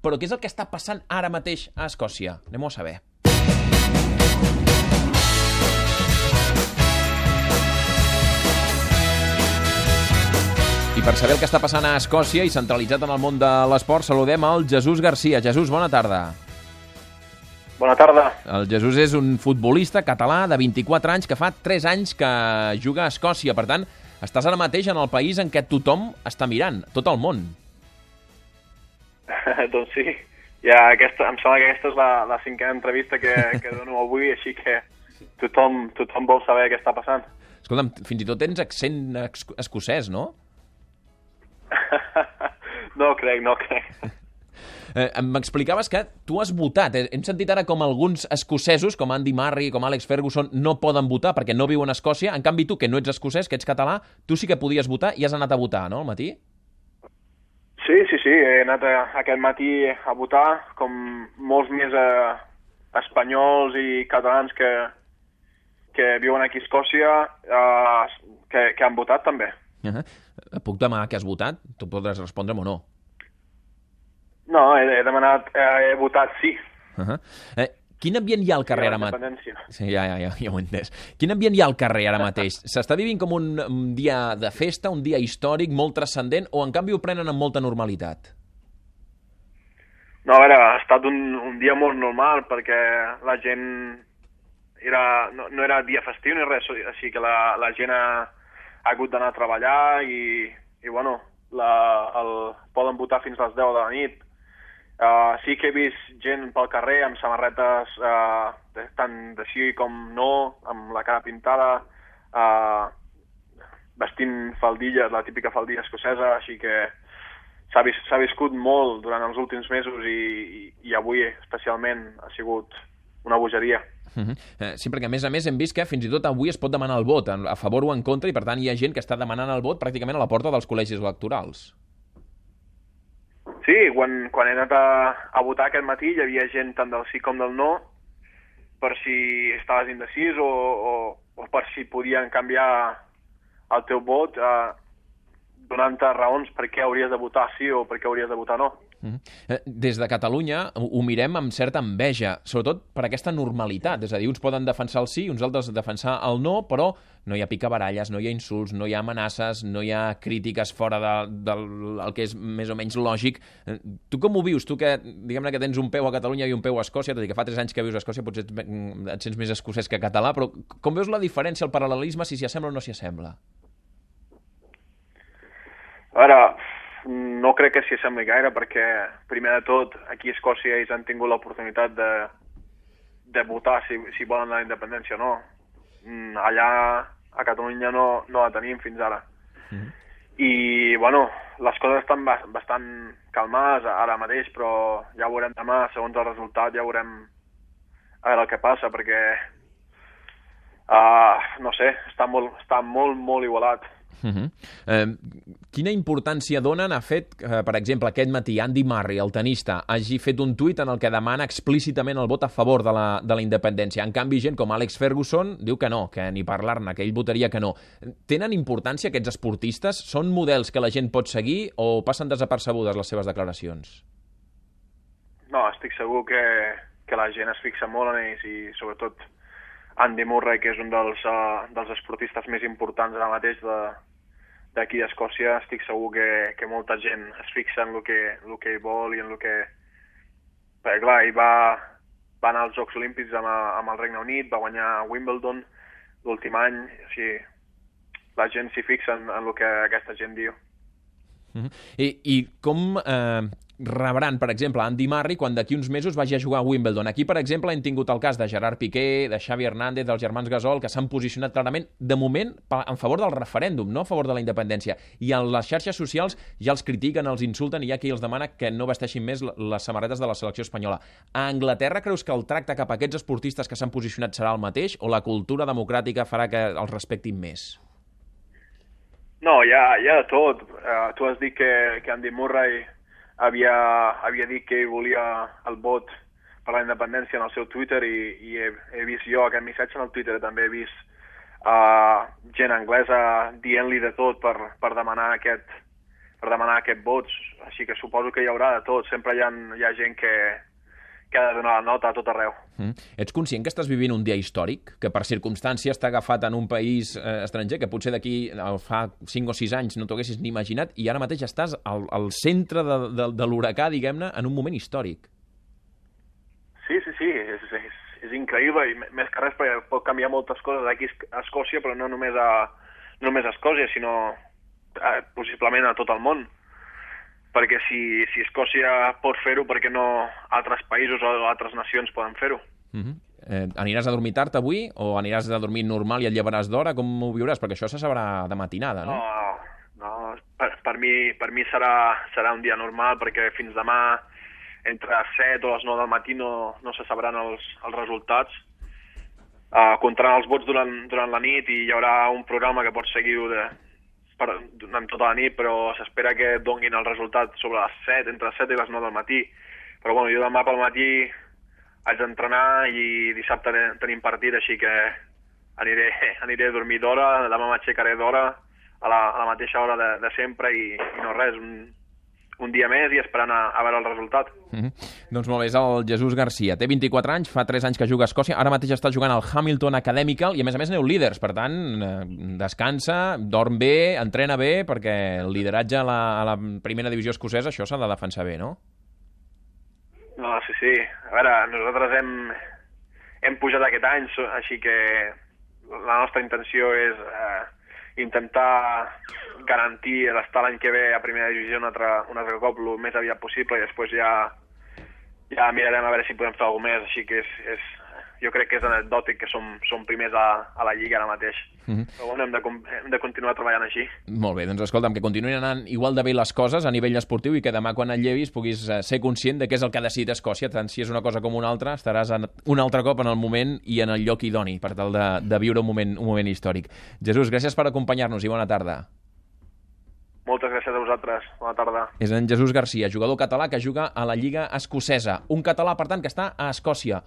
Però què és el que està passant ara mateix a Escòcia? Anem-ho a saber. I per saber el que està passant a Escòcia i centralitzat en el món de l'esport, saludem al Jesús Garcia. Jesús, bona tarda. Bona tarda. El Jesús és un futbolista català de 24 anys que fa 3 anys que juga a Escòcia. Per tant, estàs ara mateix en el país en què tothom està mirant, tot el món. doncs sí, ja aquesta, em sembla que aquesta és la, la cinquena entrevista que, que dono avui, així que tothom, tothom vol saber què està passant. Escolta'm, fins i tot tens accent escocès, no? no crec, no crec. Eh, M'explicaves que tu has votat. Eh, hem sentit ara com alguns escocesos, com Andy Murray, com Alex Ferguson, no poden votar perquè no viuen a Escòcia. En canvi, tu, que no ets escocès, que ets català, tu sí que podies votar i has anat a votar, no, al matí? Sí, sí, sí. He anat a, aquest matí a votar, com molts més eh, espanyols i catalans que, que viuen aquí a Escòcia, eh, que, que han votat també. Uh -huh. Puc demanar que has votat? Tu podràs respondre'm o no. No, he, he demanat, eh, he votat sí. Uh -huh. eh, quin ambient hi ha al carrer ara mateix? Sí, ja, ja, ja, ja ho he entès. Quin ambient hi ha al carrer ara mateix? S'està vivint com un, un dia de festa, un dia històric, molt transcendent, o en canvi ho prenen amb molta normalitat? No, a veure, ha estat un, un dia molt normal perquè la gent era, no, no era dia festiu ni res, així que la, la gent ha, ha hagut d'anar a treballar i, i bueno, la, el, poden votar fins a les 10 de la nit. Uh, sí que he vist gent pel carrer amb samarretes uh, tant sí com no, amb la cara pintada, uh, vestint faldilla, la típica faldilla escocesa, així que s'ha vis, viscut molt durant els últims mesos i, i, i avui especialment ha sigut una bogeria. Uh -huh. eh, sí, perquè a més a més hem vist que fins i tot avui es pot demanar el vot, a favor o en contra, i per tant hi ha gent que està demanant el vot pràcticament a la porta dels col·legis electorals. Sí, quan, quan he anat a, a votar aquest matí hi havia gent tant del sí com del no, per si estaves indecís o, o, o per si podien canviar el teu vot, eh, donant-te raons per què hauries de votar sí o per què hauries de votar no. Mm -hmm. Des de Catalunya ho mirem amb certa enveja, sobretot per aquesta normalitat. És a dir, uns poden defensar el sí, uns altres defensar el no, però no hi ha picabaralles, no hi ha insults, no hi ha amenaces, no hi ha crítiques fora de, del de, que és més o menys lògic. Eh, tu com ho vius? Tu que, diguem-ne que tens un peu a Catalunya i un peu a Escòcia, tot i que fa tres anys que vius a Escòcia, potser et, et sents més escocès que català, però com veus la diferència, el paral·lelisme, si s'hi assembla o no s'hi assembla? Ara, no crec que s'hi assembli gaire perquè, primer de tot, aquí a Escòcia ells han tingut l'oportunitat de, de votar si, si volen la independència o no. Mm, allà a Catalunya no, no la tenim fins ara. Mm. I, bueno, les coses estan bastant calmades ara mateix, però ja ho veurem demà, segons el resultat, ja veurem a veure el que passa, perquè, uh, no sé, està molt, està molt, molt igualat. Uh -huh. eh, quina importància donen a fet eh, per exemple, aquest matí Andy Murray, el tenista, hagi fet un tuit en el que demana explícitament el vot a favor de la, de la independència. En canvi, gent com Alex Ferguson diu que no, que ni parlar-ne, que ell votaria que no. Tenen importància aquests esportistes? Són models que la gent pot seguir o passen desapercebudes les seves declaracions? No, estic segur que, que la gent es fixa molt en ells i sobretot Andy Murray, que és un dels, uh, dels esportistes més importants ara mateix de, d'aquí a Escòcia estic segur que, que molta gent es fixa en el que, el que vol i en el que... Perquè clar, ell va, va anar als Jocs Olímpics amb, amb el Regne Unit, va guanyar Wimbledon l'últim any, o sigui, la gent s'hi fixa en, en el que aquesta gent diu. Uh -huh. I, I com eh, rebran, per exemple, Andy Murray quan d'aquí uns mesos vagi a jugar a Wimbledon. Aquí, per exemple, hem tingut el cas de Gerard Piqué, de Xavi Hernández, dels germans Gasol, que s'han posicionat clarament, de moment, en favor del referèndum, no a favor de la independència. I en les xarxes socials ja els critiquen, els insulten i hi ha qui els demana que no vesteixin més les samarretes de la selecció espanyola. A Anglaterra creus que el tracte cap a aquests esportistes que s'han posicionat serà el mateix o la cultura democràtica farà que els respectin més? No, hi ha, hi ha de tot. Uh, tu has dit que, que Andy Murray havia, havia dit que volia el vot per la independència en el seu Twitter i, i he, he vist jo aquest missatge en el Twitter, també he vist uh, gent anglesa dient-li de tot per, per demanar aquest, per demanar aquests vots, així que suposo que hi haurà de tot, sempre hi ha, hi ha gent que, que ha de donar la nota a tot arreu. Mm. Ets conscient que estàs vivint un dia històric, que per circumstàncies t'ha agafat en un país eh, estranger, que potser d'aquí fa 5 o 6 anys no t'ho haguessis ni imaginat, i ara mateix estàs al, al centre de, de, de l'huracà, diguem-ne, en un moment històric. Sí, sí, sí, és, és, és increïble, i més que res perquè pot canviar moltes coses aquí a Escòcia, però no només a, no només a Escòcia, sinó a, possiblement a tot el món perquè si, si Escòcia pot fer-ho, perquè no altres països o altres nacions poden fer-ho. Uh -huh. eh, aniràs a dormir tard avui o aniràs a dormir normal i et llevaràs d'hora? Com ho viuràs? Perquè això se sabrà de matinada, no? No, no per, per, mi, per mi serà, serà un dia normal perquè fins demà entre 7 o les 9 del matí no, no se sabran els, els resultats. Uh, comptaran els vots durant, durant la nit i hi haurà un programa que pots seguir de, per, durant tota la nit, però s'espera que donguin el resultat sobre les 7, entre les 7 i les 9 del matí. Però bueno, jo demà pel matí haig d'entrenar i dissabte tenim partit, així que aniré, aniré a dormir d'hora, demà m'aixecaré d'hora a, la, a la mateixa hora de, de sempre i, i no res, un, un dia més i esperant a, a veure el resultat. Mm -hmm. Doncs molt bé, és el Jesús Garcia. Té 24 anys, fa 3 anys que juga a Escòcia, ara mateix està jugant al Hamilton Academical i a més a més aneu líders, per tant, eh, descansa, dorm bé, entrena bé, perquè el lideratge a la, a la primera divisió escocesa, això s'ha de defensar bé, no? No, sí, sí. A veure, nosaltres hem, hem pujat aquest any, així que la nostra intenció és eh, intentar garantir l'estar l'any que ve a primera divisió un altre, un altre cop el més aviat possible i després ja ja mirarem a veure si podem fer alguna més, així que és, és, jo crec que és anecdòtic que som, som primers a, a la Lliga ara mateix. Mm -hmm. Però bueno, hem de, hem de continuar treballant així. Molt bé, doncs escolta'm, que continuïn anant igual de bé les coses a nivell esportiu i que demà quan et llevis puguis eh, ser conscient de què és el que ha decidit Escòcia, tant si és una cosa com una altra, estaràs en, un altre cop en el moment i en el lloc idoni per tal de, de viure un moment, un moment històric. Jesús, gràcies per acompanyar-nos i bona tarda. Moltes gràcies a vosaltres. Bona tarda. És en Jesús Garcia, jugador català que juga a la Lliga Escocesa. Un català, per tant, que està a Escòcia.